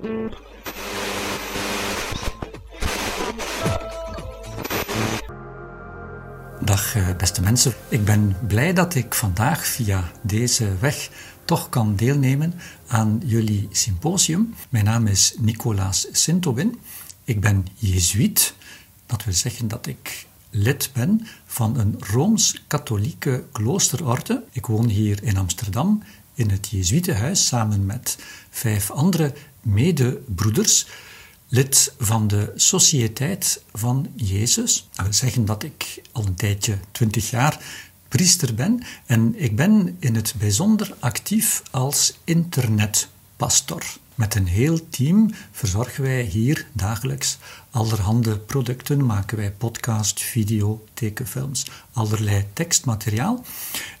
Dag eh, beste mensen. Ik ben blij dat ik vandaag via deze weg toch kan deelnemen aan jullie symposium. Mijn naam is Nicolaas Sintobin. Ik ben Jezuïet. Dat wil zeggen dat ik lid ben van een rooms-katholieke kloosterorde. Ik woon hier in Amsterdam in het Jezuïetenhuis samen met vijf andere medebroeders lid van de Sociëteit van Jezus. Dat wil zeggen dat ik al een tijdje, twintig jaar, priester ben. En ik ben in het bijzonder actief als internetpastor. Met een heel team verzorgen wij hier dagelijks allerhande producten, maken wij podcast, video, tekenfilms, allerlei tekstmateriaal.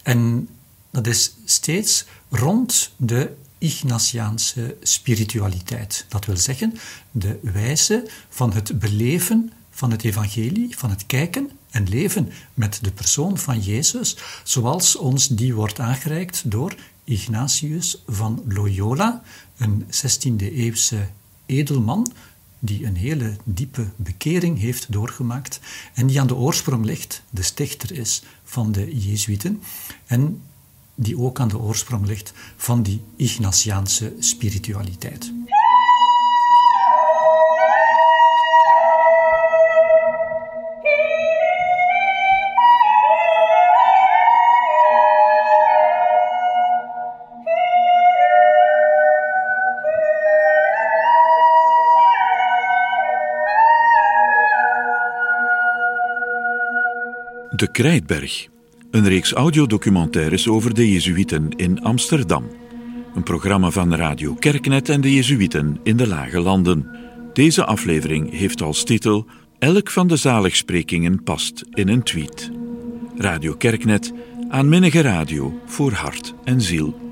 En dat is steeds rond de Ignatiaanse spiritualiteit. Dat wil zeggen, de wijze van het beleven van het evangelie, van het kijken en leven met de persoon van Jezus, zoals ons die wordt aangereikt door Ignatius van Loyola, een 16e-eeuwse edelman die een hele diepe bekering heeft doorgemaakt en die aan de oorsprong ligt, de stichter is van de Jezuïeten en die ook aan de oorsprong ligt van die Ignatiaanse spiritualiteit. De Krijtberg een reeks audiodocumentaires over de Jezuïeten in Amsterdam. Een programma van Radio Kerknet en de Jezuïeten in de Lage Landen. Deze aflevering heeft als titel Elk van de zaligsprekingen past in een tweet. Radio Kerknet, aanminnige radio voor hart en ziel.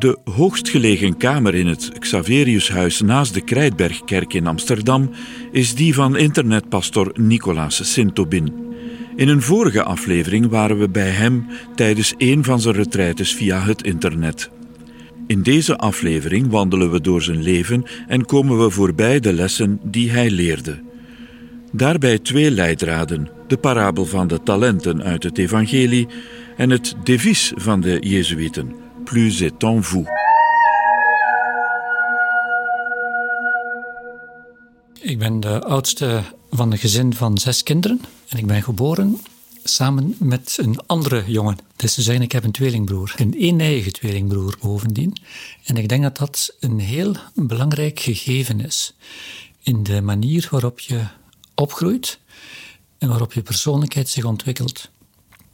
De hoogstgelegen kamer in het Xaveriushuis naast de Krijtbergkerk in Amsterdam is die van internetpastor Nicolaas Sintobin. In een vorige aflevering waren we bij hem tijdens een van zijn retraites via het internet. In deze aflevering wandelen we door zijn leven en komen we voorbij de lessen die hij leerde. Daarbij twee leidraden: de parabel van de talenten uit het Evangelie en het devies van de Jezuïeten plus est en vous. Ik ben de oudste van een gezin van zes kinderen en ik ben geboren samen met een andere jongen. Dus te zeggen, ik heb een tweelingbroer, een eenijige tweelingbroer bovendien. En ik denk dat dat een heel belangrijk gegeven is in de manier waarop je opgroeit en waarop je persoonlijkheid zich ontwikkelt.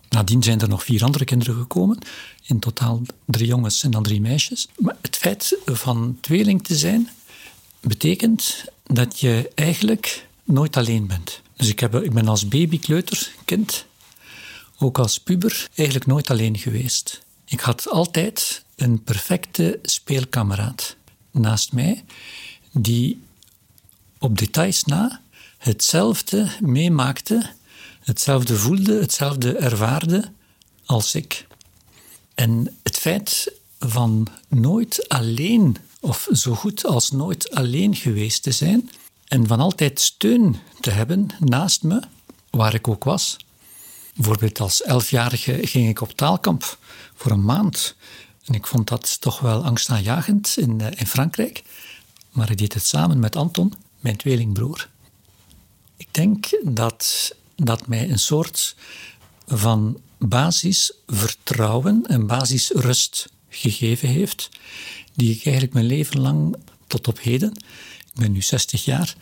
Nadien zijn er nog vier andere kinderen gekomen. In totaal drie jongens en dan drie meisjes. Maar het feit van tweeling te zijn betekent dat je eigenlijk nooit alleen bent. Dus ik, heb, ik ben als baby, kleuter, kind, ook als puber, eigenlijk nooit alleen geweest. Ik had altijd een perfecte speelkameraad naast mij, die op details na hetzelfde meemaakte hetzelfde voelde, hetzelfde ervaarde als ik. En het feit van nooit alleen, of zo goed als nooit alleen geweest te zijn, en van altijd steun te hebben naast me, waar ik ook was. Bijvoorbeeld als elfjarige ging ik op taalkamp voor een maand. En ik vond dat toch wel angstaanjagend in, eh, in Frankrijk. Maar ik deed het samen met Anton, mijn tweelingbroer. Ik denk dat dat mij een soort van basisvertrouwen en basisrust gegeven heeft, die ik eigenlijk mijn leven lang tot op heden, ik ben nu 60 jaar,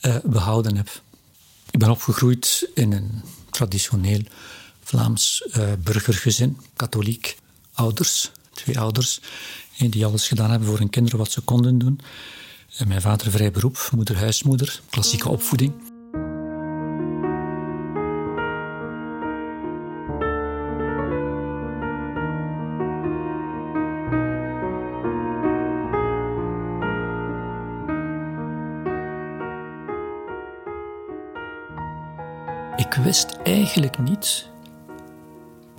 uh, behouden heb. Ik ben opgegroeid in een traditioneel Vlaams uh, burgergezin, katholiek, ouders, twee ouders, die alles gedaan hebben voor hun kinderen wat ze konden doen. En mijn vader vrij beroep, moeder huismoeder, klassieke opvoeding. Wist eigenlijk niet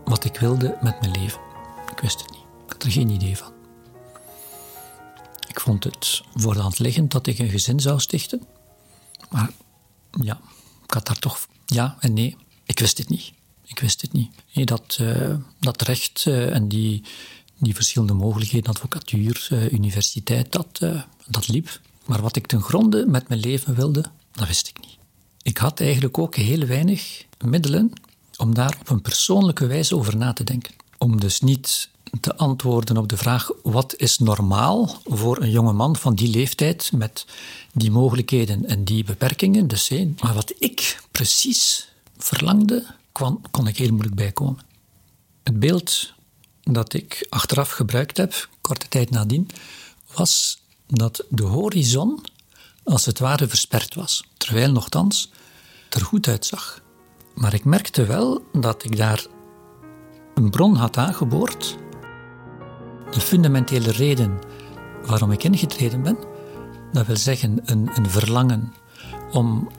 wat ik wilde met mijn leven. Ik wist het niet. Ik had er geen idee van. Ik vond het voor de hand liggend dat ik een gezin zou stichten. Maar ja, ik had daar toch ja en nee. Ik wist het niet. Ik wist het niet. dat, uh, dat recht uh, en die, die verschillende mogelijkheden, advocatuur, uh, universiteit, dat, dat liep. Maar wat ik ten gronde met mijn leven wilde, dat wist ik niet. Ik had eigenlijk ook heel weinig middelen om daar op een persoonlijke wijze over na te denken. Om dus niet te antwoorden op de vraag: wat is normaal voor een jonge man van die leeftijd met die mogelijkheden en die beperkingen? Dus, maar wat ik precies verlangde, kon, kon ik heel moeilijk bijkomen. Het beeld dat ik achteraf gebruikt heb, korte tijd nadien, was dat de horizon als het ware versperd was, terwijl nogthans er goed uitzag. Maar ik merkte wel dat ik daar een bron had aangeboord. De fundamentele reden waarom ik ingetreden ben, dat wil zeggen een, een verlangen om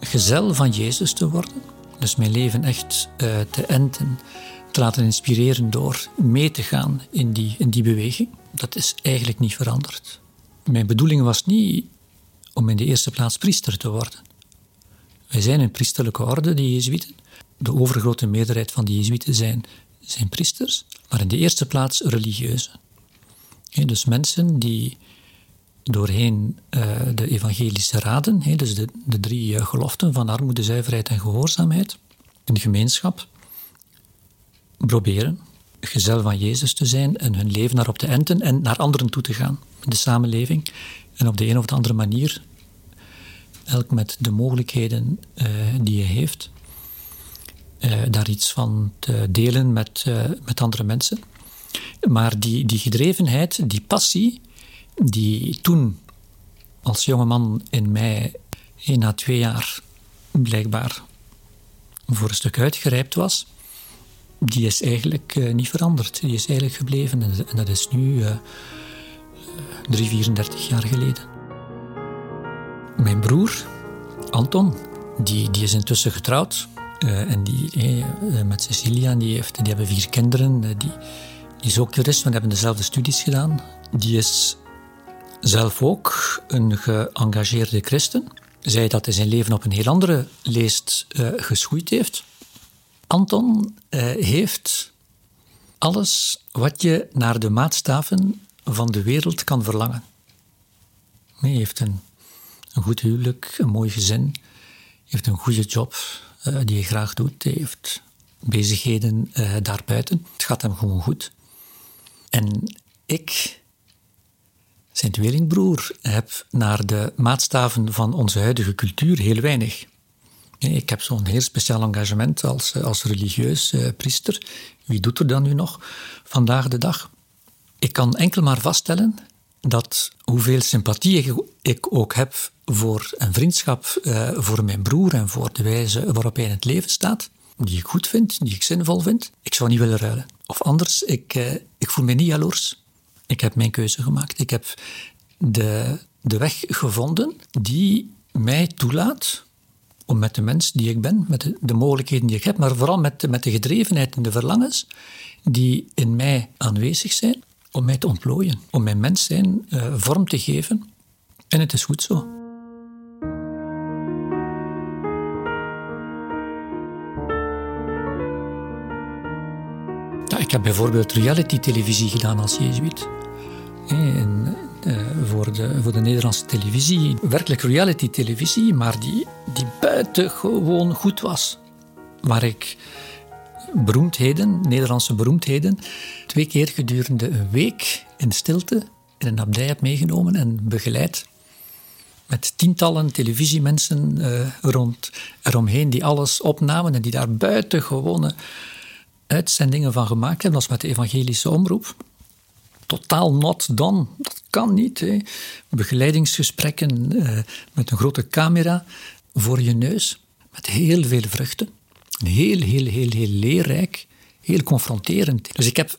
gezel van Jezus te worden. Dus mijn leven echt uh, te enten, te laten inspireren door mee te gaan in die, in die beweging. Dat is eigenlijk niet veranderd. Mijn bedoeling was niet om in de eerste plaats priester te worden. Wij zijn een priesterlijke orde, de Jezuïeten. De overgrote meerderheid van de Jezuïeten zijn, zijn priesters, maar in de eerste plaats religieuzen. dus mensen die doorheen uh, de evangelische raden, dus de, de drie uh, geloften van armoede, zuiverheid en gehoorzaamheid, in de gemeenschap, proberen gezel van Jezus te zijn en hun leven daarop te enten en naar anderen toe te gaan de samenleving en op de een of de andere manier elk met de mogelijkheden uh, die je heeft, uh, daar iets van te delen met, uh, met andere mensen. Maar die, die gedrevenheid, die passie, die toen als jongeman in mij na twee jaar blijkbaar voor een stuk uitgerijpt was, die is eigenlijk niet veranderd. Die is eigenlijk gebleven en, dat is nu drie, 34 jaar geleden. Mijn broer, Anton, die, die is intussen getrouwd. Uh, en die, uh, met Cecilia, die, heeft, die hebben vier kinderen. Uh, die, die is ook jurist, we hebben dezelfde studies gedaan. Die is zelf ook een geëngageerde christen. Zij dat hij zijn leven op een heel andere leest geschoeid heeft. Anton heeft alles wat je naar de maatstaven van de wereld kan verlangen. Hij heeft een een goed huwelijk, een mooi gezin, heeft een goede job uh, die hij graag doet, hij heeft bezigheden uh, daarbuiten. Het gaat hem gewoon goed. En ik, zijn tweelingbroer, heb naar de maatstaven van onze huidige cultuur heel weinig. Ik heb zo'n heel speciaal engagement als, eh, als religieus priester. Wie doet er dan nu nog vandaag de dag? Ik kan enkel maar vaststellen dat hoeveel sympathie ik ook heb voor een vriendschap uh, voor mijn broer en voor de wijze waarop hij in het leven staat, die ik goed vind, die ik zinvol vind, ik zou niet willen ruilen. Of anders, ik, uh, ik voel me niet jaloers. Ik heb mijn keuze gemaakt. Ik heb de, de weg gevonden die mij toelaat om met de mens die ik ben, met de, de mogelijkheden die ik heb, maar vooral met, met de gedrevenheid en de verlangens die in mij aanwezig zijn, om mij te ontplooien, om mijn mens zijn uh, vorm te geven. En het is goed zo. Ik heb bijvoorbeeld reality-televisie gedaan als jezuïet. En, uh, voor, de, voor de Nederlandse televisie. Werkelijk reality-televisie, maar die, die buitengewoon goed was. Waar ik beroemdheden, Nederlandse beroemdheden, twee keer gedurende een week in stilte in een abdij heb meegenomen en begeleid. Met tientallen televisiemensen uh, rond, eromheen die alles opnamen en die daar buitengewone uitzendingen van gemaakt hebben, als met de evangelische omroep. Totaal not done. Dat kan niet. Hè. Begeleidingsgesprekken uh, met een grote camera voor je neus, met heel veel vruchten. Heel, heel, heel, heel leerrijk, heel confronterend. Dus ik heb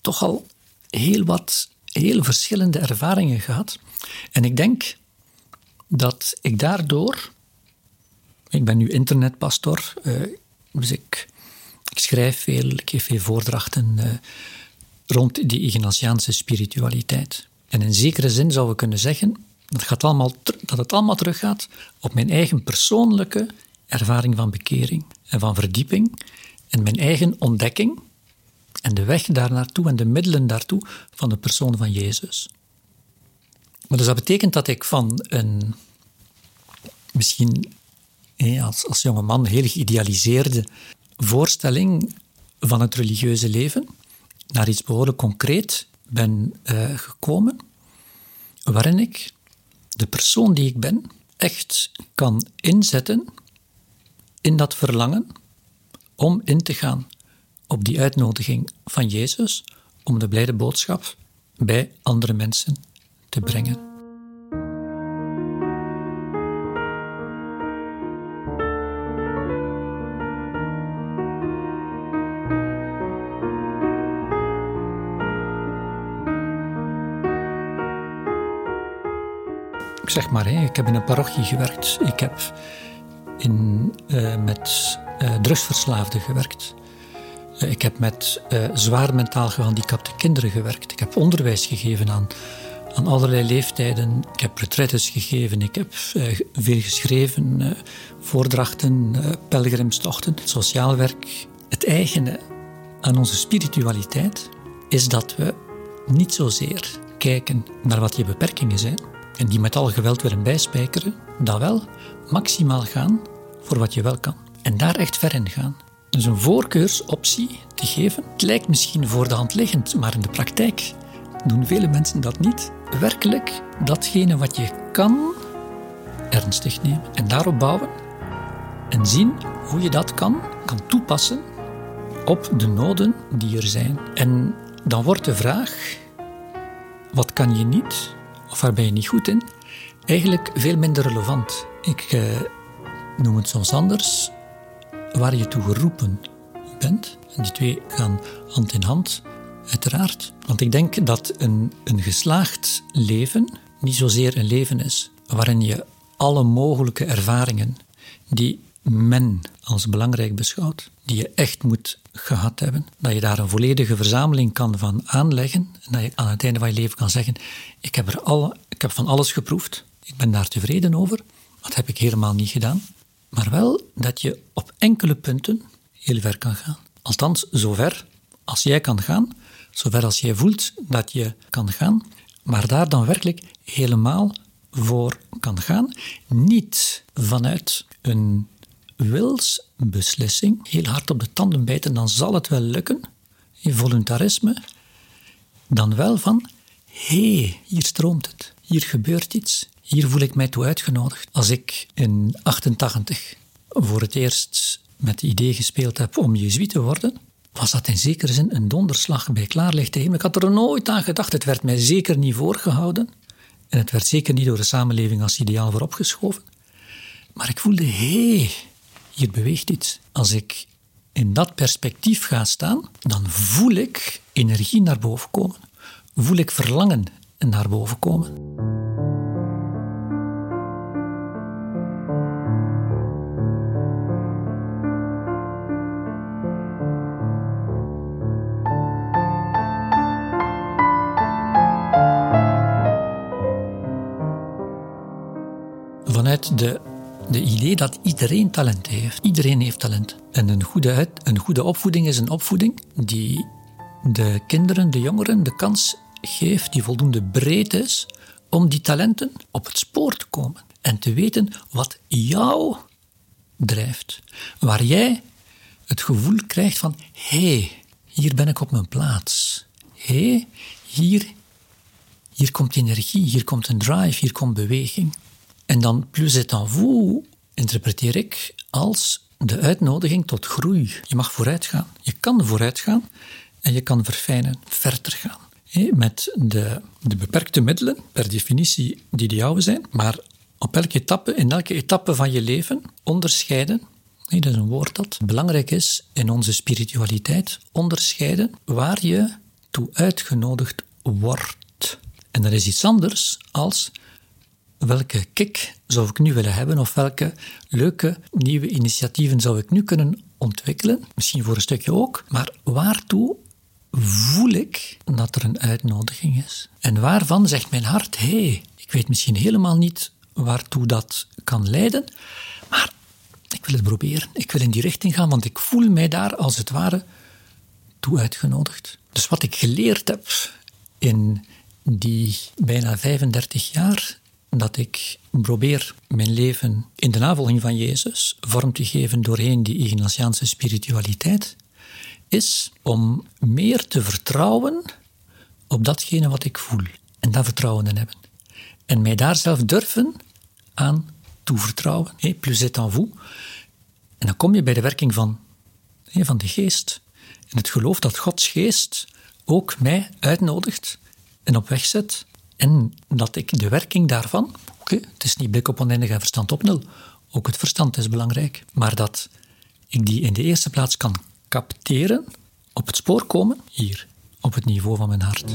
toch al heel wat heel verschillende ervaringen gehad. En ik denk dat ik daardoor Ik ben nu internetpastor, uh, dus ik, ik, schrijf veel, ik geef veel voordrachten uh, rond die Ignatiaanse spiritualiteit. En in zekere zin zouden we kunnen zeggen dat, gaat allemaal, dat het allemaal teruggaat op mijn eigen persoonlijke ervaring van bekering en van verdieping en mijn eigen ontdekking en de weg daar naartoe en de middelen daartoe van de persoon van Jezus. Maar dus dat betekent dat ik van een misschien als, als jonge man heel geïdealiseerde voorstelling van het religieuze leven naar iets behoorlijk concreet ben uh, gekomen, waarin ik de persoon die ik ben echt kan inzetten in dat verlangen om in te gaan op die uitnodiging van Jezus om de blijde boodschap bij andere mensen te brengen. Ik zeg maar, ik heb in een parochie gewerkt. Ik heb in, uh, met uh, drugsverslaafden gewerkt. Uh, ik heb met zwaar mentaal gehandicapte kinderen gewerkt. Ik heb onderwijs gegeven aan, aan allerlei leeftijden. Ik heb retretes gegeven. Ik heb veel geschreven, voordrachten, pelgrimstochten, sociaal werk. Het eigene aan onze spiritualiteit is dat we niet zozeer kijken naar wat je beperkingen zijn en die met al geweld willen bijspijkeren, dan wel maximaal gaan voor wat je wel kan. En daar echt ver in gaan. Dus een voorkeursoptie te geven, het lijkt misschien voor de hand liggend, maar in de praktijk doen vele mensen dat niet. Werkelijk datgene wat je kan ernstig nemen en daarop bouwen en zien hoe je dat kan, kan toepassen op de noden die er zijn. En dan wordt de vraag: wat kan je niet of waar ben je niet goed in, eigenlijk veel minder relevant. Ik eh, noem het soms anders, waar je toe geroepen bent. En die twee gaan hand in hand, uiteraard. Want ik denk dat een, een geslaagd leven niet zozeer een leven is waarin je alle mogelijke ervaringen die men als belangrijk beschouwt, die je echt moet gehad hebben. Dat je daar een volledige verzameling kan van aanleggen en dat je aan het einde van je leven kan zeggen: Ik heb, er alle, ik heb van alles geproefd, ik ben daar tevreden over. Dat heb ik helemaal niet gedaan. Maar wel dat je op enkele punten heel ver kan gaan. Althans, zover als jij kan gaan, zover als jij voelt dat je kan gaan, maar daar dan werkelijk helemaal voor kan gaan. Niet vanuit een wilsbeslissing, heel hard op de tanden bijten, dan zal het wel lukken. In voluntarisme, dan wel van, hé, hey, hier stroomt het, hier gebeurt iets, hier voel ik mij toe uitgenodigd. Als ik in 88 voor het eerst met het idee gespeeld heb om jezuïet te worden, was dat in zekere zin een donderslag bij klaarlichte hemel. Ik had er nooit aan gedacht, het werd mij zeker niet voorgehouden. En het werd zeker niet door de samenleving als ideaal vooropgeschoven. Maar ik voelde, hé, hey, hier beweegt iets. Als ik in dat perspectief ga staan, dan voel ik energie naar boven komen. Voel ik verlangen naar boven komen. Vanuit de de idee dat iedereen talent heeft. Iedereen heeft talent. En een goede, een goede opvoeding is een opvoeding die de kinderen, de jongeren, de kans geeft, die voldoende breed is, om die talenten op het spoor te komen. En te weten wat jou drijft. Waar jij het gevoel krijgt van, hé, hey, hier ben ik op mijn plaats. Hé, hey, hier, hier komt energie, hier komt een drive, hier komt beweging. En dan plus het en vous interpreteer ik als de uitnodiging tot groei. Je mag vooruitgaan. Je kan vooruitgaan en je kan verfijnen, verder gaan. Met de, de beperkte middelen, per definitie, die de jouwe zijn, maar op elke etappe, in elke etappe van je leven onderscheiden dat is een woord dat belangrijk is in onze spiritualiteit. Onderscheiden waar je toe uitgenodigd wordt. En dat is iets anders als welke kick zou ik nu willen hebben of welke leuke nieuwe initiatieven zou ik nu kunnen ontwikkelen? Misschien voor een stukje ook, maar waartoe voel ik dat er een uitnodiging is? En waarvan zegt mijn hart: hé, ik weet misschien helemaal niet waartoe dat kan leiden, maar ik wil het proberen. Ik wil in die richting gaan, want ik voel mij daar als het ware toe uitgenodigd. Dus wat ik geleerd heb in die bijna 35 jaar dat ik probeer mijn leven in de navolging van Jezus vorm te geven doorheen die Ignatiaanse spiritualiteit, is om meer te vertrouwen op datgene wat ik voel en dat vertrouwen in hebben. En mij daar zelf durven aan toevertrouwen. Hey, plus c'est en vous. En dan kom je bij de werking van, van de geest. En het geloof dat Gods geest ook mij uitnodigt en op weg zet. En dat ik de werking daarvan, oké, het is niet blik op oneindig en verstand op nul, ook het verstand is belangrijk, maar dat ik die in de eerste plaats kan capteren, op het spoor komen, hier, op het niveau van mijn hart.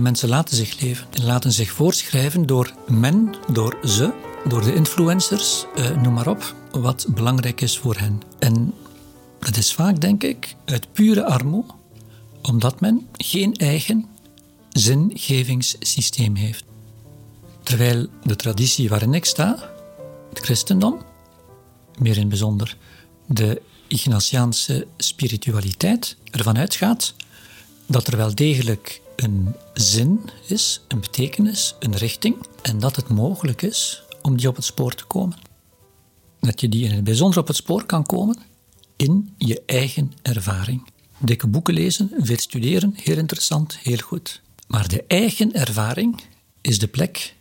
Mensen laten zich leven en laten zich voorschrijven door men, door ze, door de influencers, eh, noem maar op, wat belangrijk is voor hen. En dat is vaak, denk ik, uit pure armoe, omdat men geen eigen zingevingssysteem heeft. Terwijl de traditie waarin ik sta, het christendom, meer in bijzonder de Ignatiaanse spiritualiteit, ervan uitgaat dat er wel degelijk een zin is, een betekenis, een richting en dat het mogelijk is om die op het spoor te komen. Dat je die in het bijzonder op het spoor kan komen in je eigen ervaring. Dikke boeken lezen, veel studeren, heel interessant, heel goed. Maar de eigen ervaring is de plek,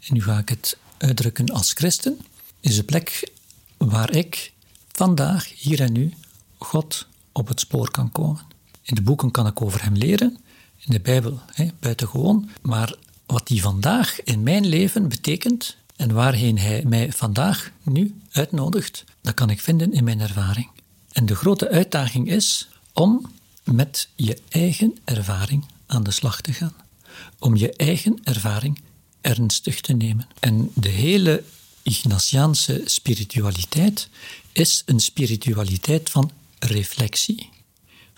en nu ga ik het uitdrukken als christen, is de plek waar ik vandaag, hier en nu, God op het spoor kan komen. In de boeken kan ik over Hem leren, in de Bijbel, hè, buitengewoon. Maar wat die vandaag in mijn leven betekent en waarheen hij mij vandaag nu uitnodigt, dat kan ik vinden in mijn ervaring. En de grote uitdaging is om met je eigen ervaring aan de slag te gaan. Om je eigen ervaring ernstig te nemen. En de hele Ignatiaanse spiritualiteit is een spiritualiteit van reflectie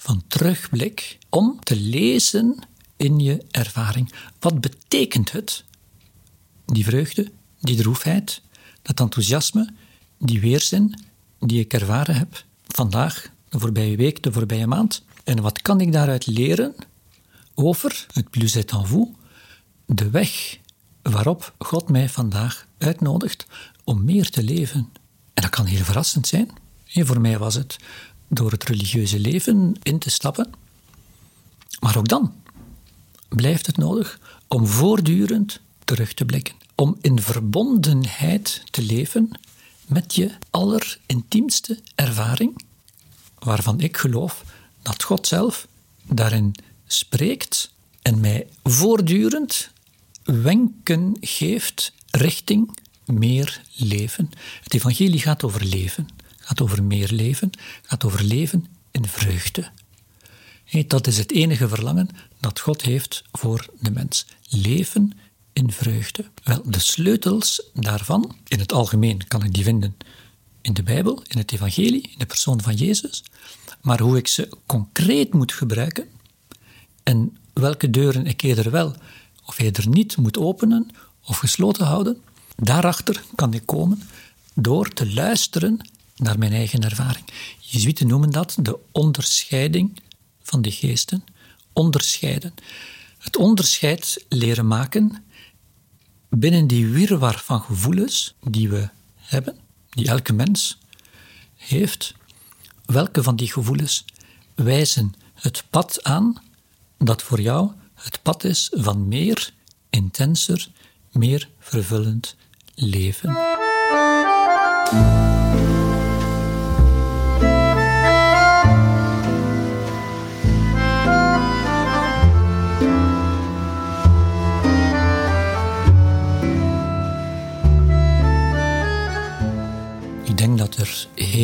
van terugblik om te lezen in je ervaring. Wat betekent het? Die vreugde, die droefheid, dat enthousiasme, die weerzin die ik ervaren heb vandaag, de voorbije week, de voorbije maand. En wat kan ik daaruit leren over het plus est en vous, de weg waarop God mij vandaag uitnodigt om meer te leven. En dat kan heel verrassend zijn. voor mij was het door het religieuze leven in te stappen. Maar ook dan blijft het nodig om voortdurend terug te blikken. Om in verbondenheid te leven met je allerintiemste ervaring, waarvan ik geloof dat God zelf daarin spreekt en mij voortdurend wenken geeft richting meer leven. Het evangelie gaat over leven gaat over meer leven, gaat over leven in vreugde. dat is het enige verlangen dat God heeft voor de mens. Leven in vreugde. Wel, de sleutels daarvan, in het algemeen kan ik die vinden in de Bijbel, in het Evangelie, in de persoon van Jezus. Maar hoe ik ze concreet moet gebruiken en welke deuren ik eerder wel of eerder niet moet openen of gesloten houden, daarachter kan ik komen door te luisteren naar mijn eigen ervaring. Jezuïeten noemen dat de onderscheiding van de geesten. Onderscheiden. Het onderscheid leren maken binnen die wirwar van gevoelens die we hebben, die elke mens heeft. Welke van die gevoelens wijzen het pad aan dat voor jou het pad is van meer, intenser, meer vervullend leven?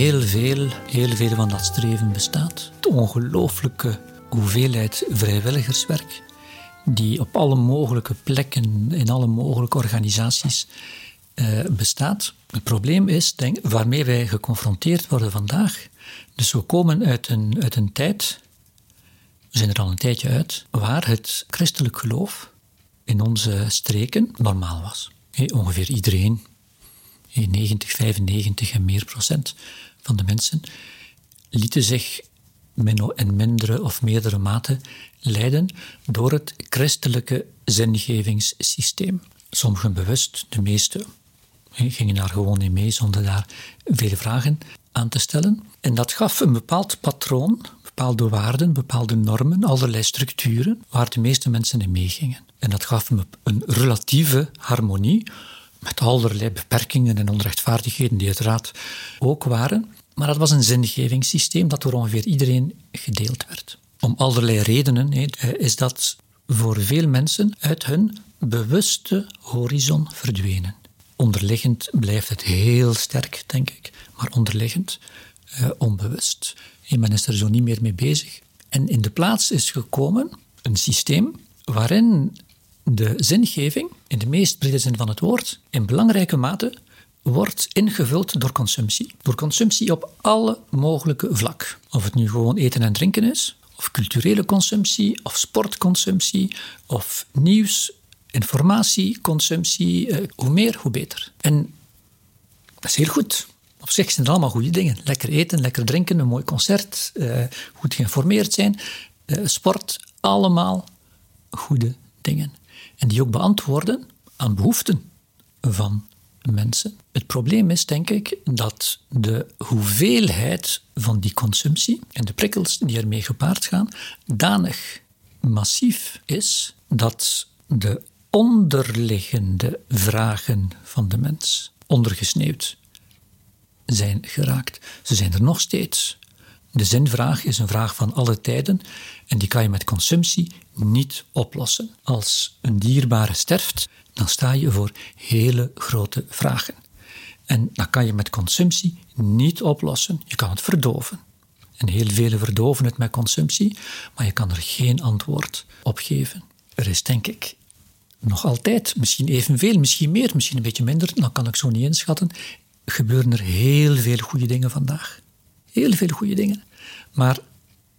Heel veel, heel veel van dat streven bestaat. De ongelooflijke hoeveelheid vrijwilligerswerk die op alle mogelijke plekken, in alle mogelijke organisaties uh, bestaat. Het probleem is, denk, waarmee wij geconfronteerd worden vandaag. Dus we komen uit een, uit een tijd, we zijn er al een tijdje uit, waar het christelijk geloof in onze streken normaal was. ongeveer iedereen, 90, 95 en meer procent van de mensen, lieten zich in mindere of meerdere mate leiden door het christelijke zingevingssysteem. Sommigen bewust, de meeste gingen daar gewoon in mee zonder daar veel vragen aan te stellen. En dat gaf een bepaald patroon, bepaalde waarden, bepaalde normen, allerlei structuren waar de meeste mensen in meegingen. En dat gaf een relatieve harmonie met allerlei beperkingen en onrechtvaardigheden die uiteraard ook waren. Maar dat was een zingevingssysteem dat door ongeveer iedereen gedeeld werd. Om allerlei redenen is dat voor veel mensen uit hun bewuste horizon verdwenen. Onderliggend blijft het heel sterk, denk ik, maar onderliggend eh, onbewust. En men is er zo niet meer mee bezig. En in de plaats is gekomen een systeem waarin de zingeving, in de meest brede zin van het woord, in belangrijke mate wordt ingevuld door consumptie. Door consumptie op alle mogelijke vlak. Of het nu gewoon eten en drinken is, of culturele consumptie, of sportconsumptie, of nieuws, informatieconsumptie. Eh, hoe meer, hoe beter. En dat is heel goed. Op zich zijn het allemaal goede dingen. Lekker eten, lekker drinken, een mooi concert, eh, goed geïnformeerd zijn, eh, sport, allemaal goede dingen. En die ook beantwoorden aan behoeften van mensen. Het probleem is, denk ik, dat de hoeveelheid van die consumptie en de prikkels die ermee gepaard gaan, danig massief is dat de onderliggende vragen van de mens ondergesneeuwd zijn geraakt. Ze zijn er nog steeds. De zinvraag is een vraag van alle tijden en die kan je met consumptie niet oplossen. Als een dierbare sterft, dan sta je voor hele grote vragen. En dat kan je met consumptie niet oplossen. Je kan het verdoven. En heel velen verdoven het met consumptie, maar je kan er geen antwoord op geven. Er is denk ik nog altijd, misschien evenveel, misschien meer, misschien een beetje minder, dan kan ik zo niet inschatten, gebeuren er heel veel goede dingen vandaag. Heel veel goede dingen. Maar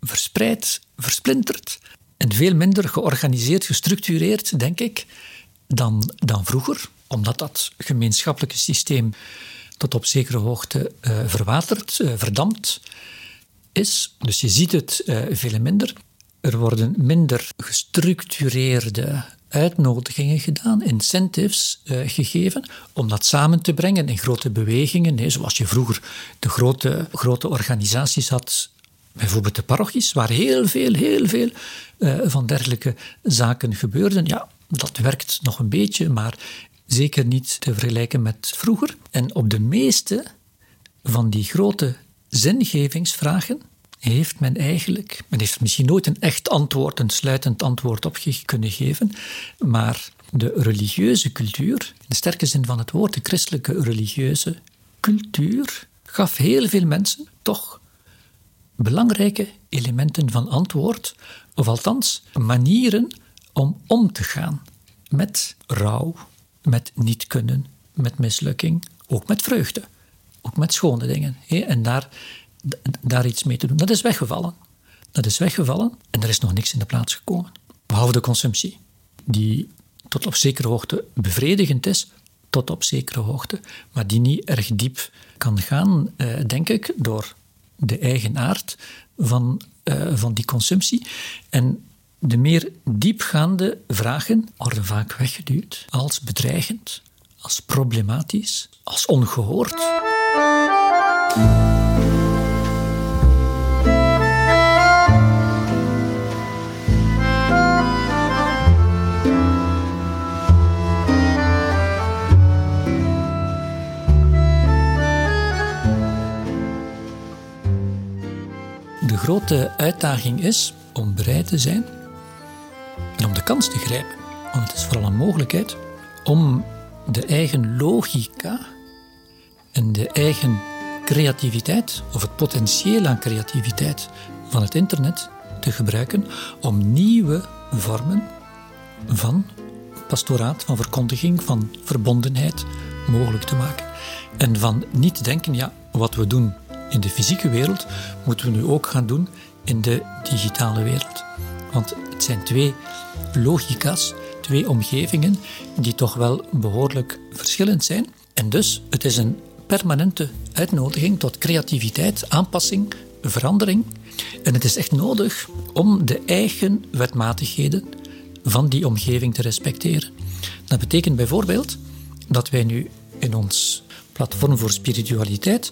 verspreid, versplinterd en veel minder georganiseerd, gestructureerd, denk ik, dan, dan vroeger, omdat dat gemeenschappelijke systeem tot op zekere hoogte uh, verwaterd, uh, verdampt is. Dus je ziet het uh, veel minder. Er worden minder gestructureerde uitnodigingen gedaan, incentives gegeven, om dat samen te brengen in grote bewegingen. Nee, zoals je vroeger de grote, grote organisaties had, bijvoorbeeld de parochies, waar heel veel, heel veel van dergelijke zaken gebeurden. Ja, dat werkt nog een beetje, maar zeker niet te vergelijken met vroeger. En op de meeste van die grote zingevingsvragen heeft men eigenlijk, men heeft misschien nooit een echt antwoord, een sluitend antwoord op kunnen geven, maar de religieuze cultuur, in de sterke zin van het woord, de christelijke religieuze cultuur, gaf heel veel mensen toch belangrijke elementen van antwoord, of althans manieren om om te gaan met rouw, met niet kunnen, met mislukking, ook met vreugde, ook met schone dingen. En daar, daar iets mee te doen. Dat is weggevallen. Dat is weggevallen en er is nog niks in de plaats gekomen. Behalve de consumptie, die tot op zekere hoogte bevredigend is, tot op zekere hoogte, maar die niet erg diep kan gaan, eh, denk ik, door de eigen aard van, eh, van die consumptie. En de meer diepgaande vragen worden vaak weggeduwd als bedreigend, als problematisch, als ongehoord. Grote uitdaging is om bereid te zijn en om de kans te grijpen. Want het is vooral een mogelijkheid om de eigen logica en de eigen creativiteit of het potentieel aan creativiteit van het internet te gebruiken om nieuwe vormen van pastoraat, van verkondiging, van verbondenheid mogelijk te maken. En van niet denken, ja, wat we doen in de fysieke wereld, moeten we nu ook gaan doen in de digitale wereld. Want het zijn twee logica's, twee omgevingen die toch wel behoorlijk verschillend zijn. En dus, het is een permanente uitnodiging tot creativiteit, aanpassing, verandering. En het is echt nodig om de eigen wetmatigheden van die omgeving te respecteren. Dat betekent bijvoorbeeld dat wij nu in ons platform voor spiritualiteit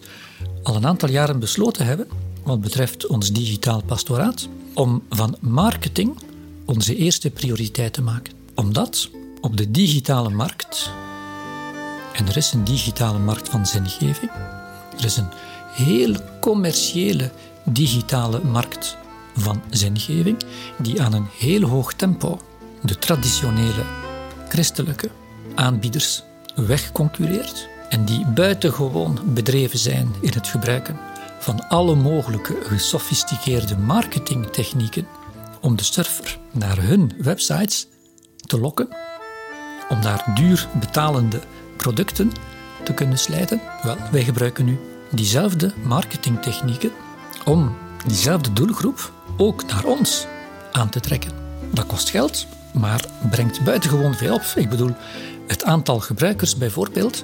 al een aantal jaren besloten hebben, wat betreft ons digitaal pastoraat, om van marketing onze eerste prioriteit te maken. Omdat op de digitale markt, en er is een digitale markt van zingeving, er is een heel commerciële digitale markt van zingeving, die aan een heel hoog tempo de traditionele christelijke aanbieders wegconcureert en die buitengewoon bedreven zijn in het gebruiken van alle mogelijke gesofisticeerde marketingtechnieken om de surfer naar hun websites te lokken, om daar duur betalende producten te kunnen slijten. Wel, wij gebruiken nu diezelfde marketingtechnieken om diezelfde doelgroep ook naar ons aan te trekken. Dat kost geld, maar brengt buitengewoon veel op. Ik bedoel, het aantal gebruikers bijvoorbeeld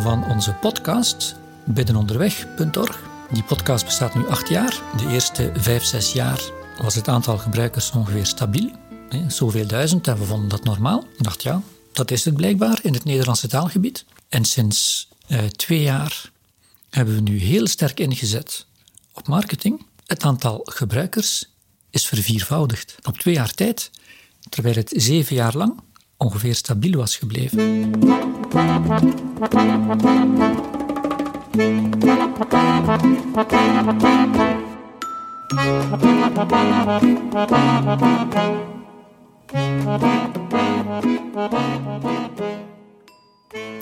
van onze podcast biddenonderweg.org. Die podcast bestaat nu acht jaar. De eerste vijf, zes jaar was het aantal gebruikers ongeveer stabiel. Zoveel duizend en we vonden dat normaal. Ik dacht ja, dat is het blijkbaar in het Nederlandse taalgebied. En sinds eh, twee jaar hebben we nu heel sterk ingezet op marketing. Het aantal gebruikers is verviervoudigd. Op twee jaar tijd, terwijl het zeven jaar lang ongeveer stabiel was gebleven.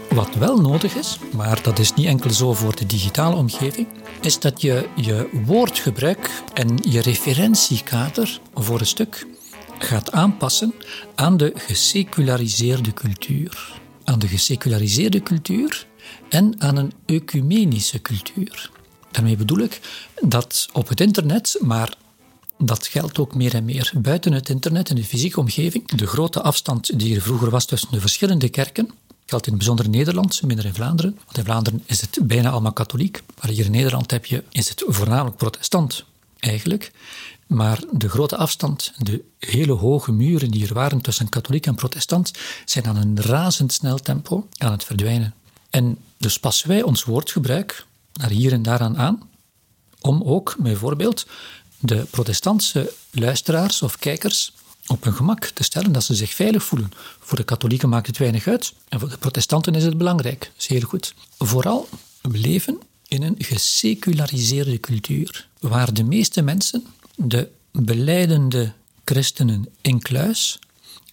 Wat wel nodig is, maar dat is niet enkel zo voor de digitale omgeving, is dat je je woordgebruik en je referentiekader voor een stuk gaat aanpassen aan de geseculariseerde cultuur. Aan de geseculariseerde cultuur en aan een ecumenische cultuur. Daarmee bedoel ik dat op het internet, maar dat geldt ook meer en meer buiten het internet in de fysieke omgeving, de grote afstand die er vroeger was tussen de verschillende kerken, geldt in het bijzonder Nederland, minder in Vlaanderen. Want in Vlaanderen is het bijna allemaal katholiek, maar hier in Nederland heb je, is het voornamelijk protestant eigenlijk. Maar de grote afstand, de hele hoge muren die er waren tussen katholiek en protestant, zijn aan een razendsnel tempo aan het verdwijnen. En dus passen wij ons woordgebruik naar hier en daaraan aan, om ook bijvoorbeeld de protestantse luisteraars of kijkers op hun gemak te stellen dat ze zich veilig voelen. Voor de katholieken maakt het weinig uit en voor de protestanten is het belangrijk. Zeer goed. Vooral, we leven in een geseculariseerde cultuur, waar de meeste mensen, de beleidende christenen in kluis,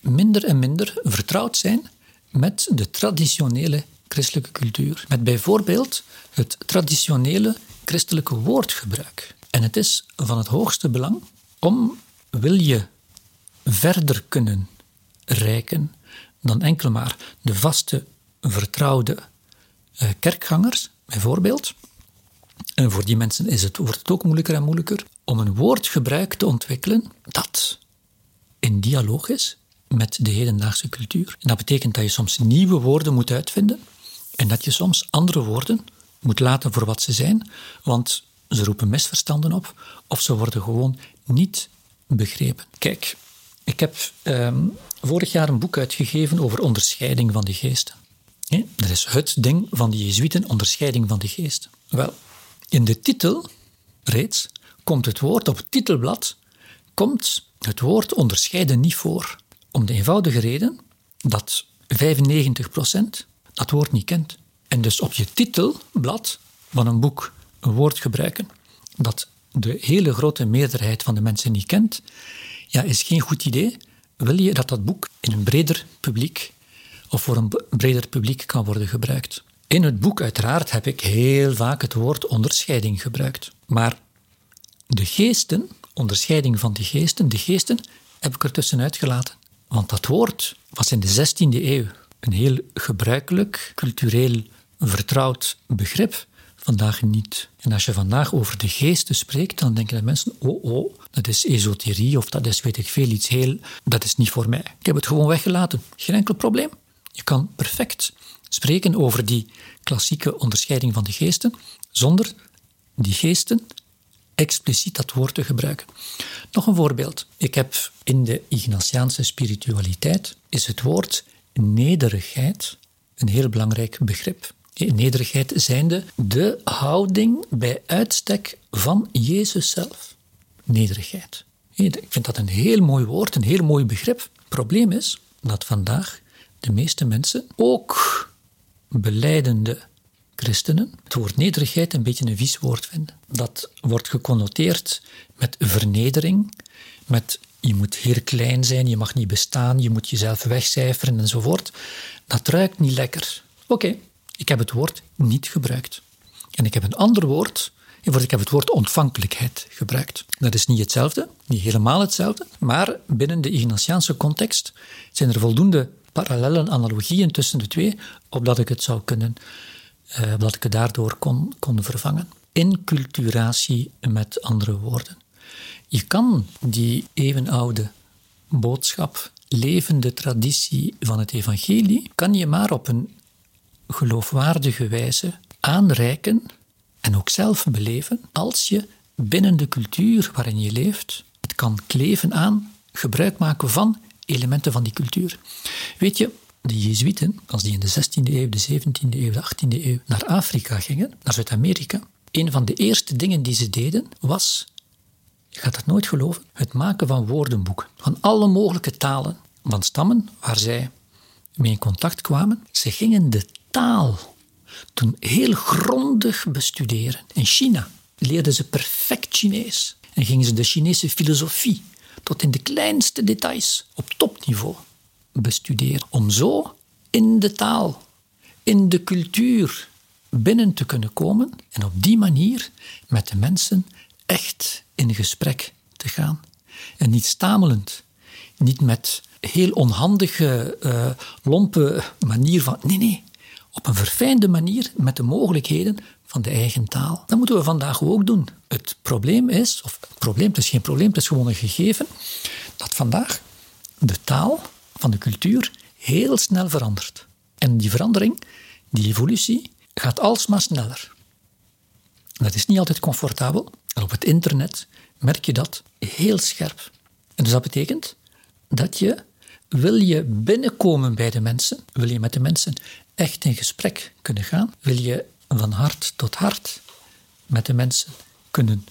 minder en minder vertrouwd zijn met de traditionele christelijke cultuur. Met bijvoorbeeld het traditionele christelijke woordgebruik. En het is van het hoogste belang om, wil je verder kunnen reiken dan enkel maar de vaste, vertrouwde uh, kerkgangers, bijvoorbeeld. En voor die mensen is het, wordt het ook moeilijker en moeilijker om een woordgebruik te ontwikkelen dat in dialoog is met de hedendaagse cultuur. En dat betekent dat je soms nieuwe woorden moet uitvinden en dat je soms andere woorden moet laten voor wat ze zijn, want ze roepen misverstanden op of ze worden gewoon niet begrepen. Kijk, ik heb ehm, vorig jaar een boek uitgegeven over onderscheiding van de geesten. Dat is het ding van de Jezuïeten, onderscheiding van de geesten. Wel, in de titel reeds komt het woord op het titelblad, komt het woord onderscheiden niet voor. Om de eenvoudige reden dat 95% dat woord niet kent. En dus op je titelblad van een boek een woord gebruiken dat de hele grote meerderheid van de mensen niet kent, ja, is geen goed idee. Wil je dat dat boek in een breder publiek of voor een breder publiek kan worden gebruikt? In het boek uiteraard heb ik heel vaak het woord onderscheiding gebruikt. Maar de geesten, onderscheiding van de geesten, de geesten heb ik er tussenuit gelaten. Want dat woord was in de 16e eeuw een heel gebruikelijk, cultureel vertrouwd begrip. Vandaag niet. En als je vandaag over de geesten spreekt, dan denken de mensen: oh, oh, dat is esoterie of dat is weet ik veel iets heel. Dat is niet voor mij. Ik heb het gewoon weggelaten. Geen enkel probleem. Je kan perfect spreken over die klassieke onderscheiding van de geesten zonder die geesten expliciet dat woord te gebruiken. Nog een voorbeeld. Ik heb in de Ignatiaanse spiritualiteit is het woord nederigheid een heel belangrijk begrip. Nederigheid zijnde de houding bij uitstek van Jezus zelf. Nederigheid. Ik vind dat een heel mooi woord, een heel mooi begrip. Het probleem is dat vandaag de meeste mensen, ook beleidende christenen, het woord nederigheid een beetje een vies woord vinden. Dat wordt geconnoteerd met vernedering, met je moet heel klein zijn, je mag niet bestaan, je moet jezelf wegcijferen enzovoort. Dat ruikt niet lekker. Oké, ik heb het woord niet gebruikt. En ik heb een ander woord, ik heb het woord ontvankelijkheid gebruikt. Dat is niet hetzelfde, niet helemaal hetzelfde, maar binnen de Ignatiaanse context zijn er voldoende parallellen, analogieën tussen de twee, opdat ik het zou kunnen, uh, opdat ik het daardoor kon, kon vervangen. Inculturatie met andere woorden. Je kan die eeuwenoude boodschap, levende traditie van het evangelie, kan je maar op een geloofwaardige wijze aanreiken en ook zelf beleven als je binnen de cultuur waarin je leeft het kan kleven aan gebruik maken van elementen van die cultuur. Weet je, de Jezuïeten, als die in de 16e eeuw, de 17e eeuw, de 18e eeuw naar Afrika gingen, naar Zuid-Amerika, een van de eerste dingen die ze deden was, je gaat het nooit geloven, het maken van woordenboeken. Van alle mogelijke talen, van stammen waar zij mee in contact kwamen. Ze gingen de taal toen heel grondig bestuderen. In China leerden ze perfect Chinees en gingen ze de Chinese filosofie tot in de kleinste details op topniveau bestuderen. Om zo in de taal, in de cultuur binnen te kunnen komen en op die manier met de mensen echt in gesprek te gaan. En niet stamelend, niet met heel onhandige, uh, lompe manier van. Nee, nee. Op een verfijnde manier met de mogelijkheden van de eigen taal. Dat moeten we vandaag ook doen. Het probleem is, of het probleem, is geen probleem, het is gewoon een gegeven, dat vandaag de taal van de cultuur heel snel verandert. En die verandering, die evolutie, gaat alsmaar sneller. Dat is niet altijd comfortabel. Op het internet merk je dat heel scherp. En dus dat betekent dat je, wil je binnenkomen bij de mensen, wil je met de mensen echt in gesprek kunnen gaan, wil je van hart tot hart met de mensen kunnen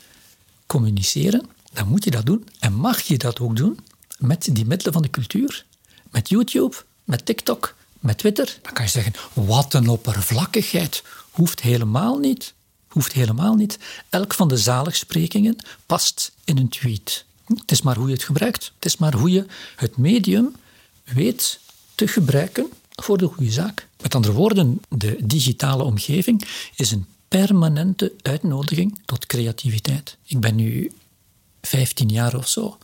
communiceren, dan moet je dat doen en mag je dat ook doen met die middelen van de cultuur. Met YouTube, met TikTok, met Twitter. Dan kan je zeggen, wat een oppervlakkigheid. Hoeft helemaal niet. Hoeft helemaal niet. Elk van de zaligsprekingen past in een tweet. Het is maar hoe je het gebruikt. Het is maar hoe je het medium weet te gebruiken voor de goede zaak. Met andere woorden, de digitale omgeving is een permanente uitnodiging tot creativiteit. Ik ben nu 15 jaar of zo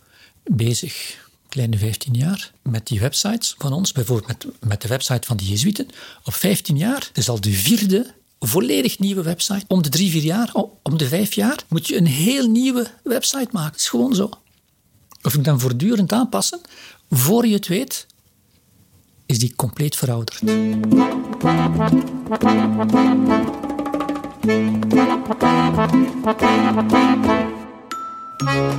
bezig, kleine 15 jaar, met die websites van ons, bijvoorbeeld met, met de website van de Jezuïten. Op 15 jaar, is al de vierde volledig nieuwe website. Om de drie, vier jaar, om de vijf jaar, moet je een heel nieuwe website maken. Het is gewoon zo. Of ik dan voortdurend aanpassen, voor je het weet, is die compleet verouderd. Een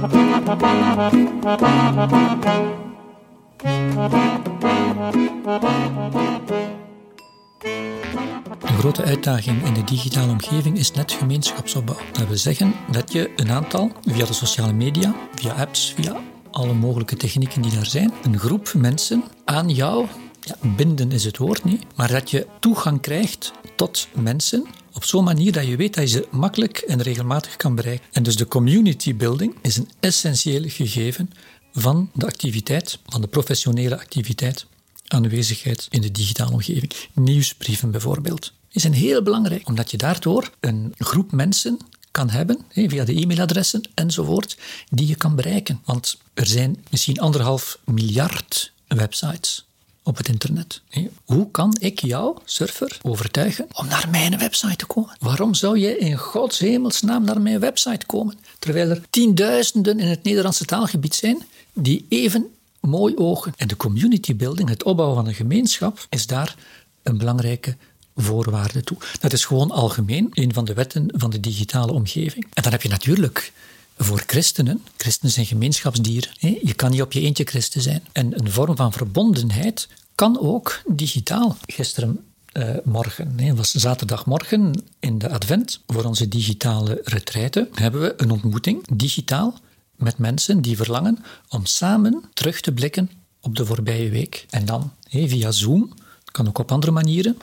grote uitdaging in de digitale omgeving is net gemeenschapsopbouw. Dat wil zeggen dat je een aantal, via de sociale media, via apps, via alle mogelijke technieken die daar zijn, een groep mensen aan jou ja, binden is het woord niet, maar dat je toegang krijgt tot mensen op zo'n manier dat je weet dat je ze makkelijk en regelmatig kan bereiken. En dus de community building is een essentieel gegeven van de activiteit, van de professionele activiteit aanwezigheid in de digitale omgeving. Nieuwsbrieven bijvoorbeeld. Die zijn heel belangrijk, omdat je daardoor een groep mensen kan hebben, via de e-mailadressen enzovoort, die je kan bereiken. Want er zijn misschien anderhalf miljard websites op het internet. Hoe kan ik jou, surfer, overtuigen om naar mijn website te komen? Waarom zou je in Gods hemelsnaam naar mijn website komen? Terwijl er tienduizenden in het Nederlandse taalgebied zijn die even mooi ogen. En de community building, het opbouwen van een gemeenschap, is daar een belangrijke voorwaarde toe. Dat is gewoon algemeen een van de wetten van de digitale omgeving. En dan heb je natuurlijk voor christenen, christenen zijn gemeenschapsdieren, je kan niet op je eentje christen zijn. En een vorm van verbondenheid kan ook digitaal. Gisteren uh, morgen, was zaterdagmorgen in de advent, voor onze digitale retraite, hebben we een ontmoeting, digitaal, met mensen die verlangen om samen terug te blikken op de voorbije week. En dan via Zoom, kan ook op andere manieren,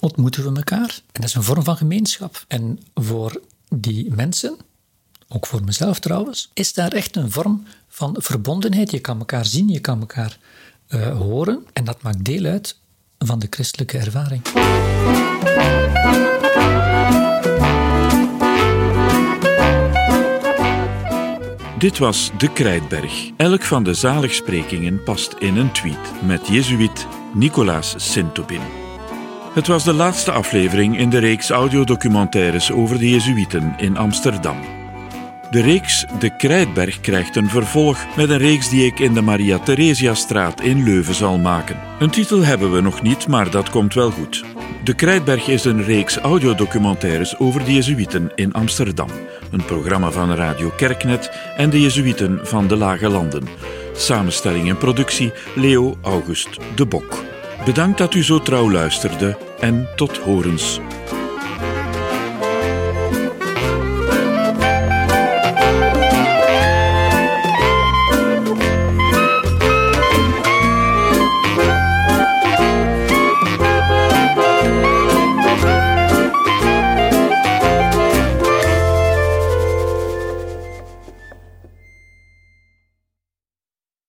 ontmoeten we elkaar. En dat is een vorm van gemeenschap. En voor die mensen, ook voor mezelf trouwens, is daar echt een vorm van verbondenheid. Je kan elkaar zien, je kan elkaar uh, horen. En dat maakt deel uit van de christelijke ervaring. Dit was De Krijtberg. Elk van de zaligsprekingen past in een tweet met Jezuïet Nicolaas Sintobin. Het was de laatste aflevering in de reeks audiodocumentaires over de Jezuïeten in Amsterdam. De reeks De Krijtberg krijgt een vervolg met een reeks die ik in de Maria Theresia-straat in Leuven zal maken. Een titel hebben we nog niet, maar dat komt wel goed. De Krijtberg is een reeks audiodocumentaires over de Jezuïeten in Amsterdam. Een programma van Radio Kerknet en de Jezuïeten van de Lage Landen. Samenstelling en productie Leo August de Bok. Bedankt dat u zo trouw luisterde en tot horens.